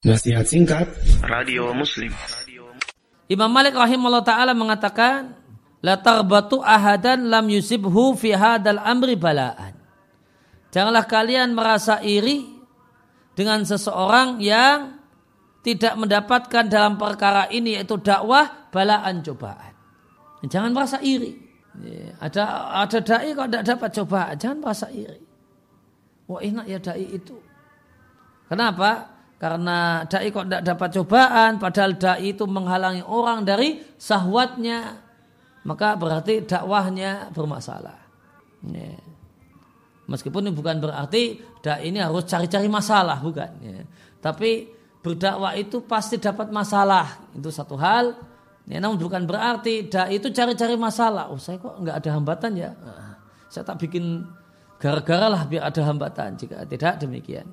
Nasihat singkat Radio Muslim Imam Malik rahimahullah ta'ala mengatakan La tarbatu ahadan lam yusibhu fi hadal amri balaan. Janganlah kalian merasa iri dengan seseorang yang tidak mendapatkan dalam perkara ini yaitu dakwah balaan cobaan. Jangan merasa iri. Ya, ada ada dai kok tidak dapat cobaan, jangan merasa iri. Wah enak ya dai itu. Kenapa? Karena dai kok tidak dapat cobaan, padahal dai itu menghalangi orang dari sahwatnya, maka berarti dakwahnya bermasalah. Ya. Meskipun ini bukan berarti dai ini harus cari-cari masalah, bukan. Ya. Tapi berdakwah itu pasti dapat masalah, itu satu hal. Ya, namun bukan berarti dai itu cari-cari masalah. Oh saya kok nggak ada hambatan ya? Saya tak bikin gara-gara lah biar ada hambatan. Jika tidak demikian.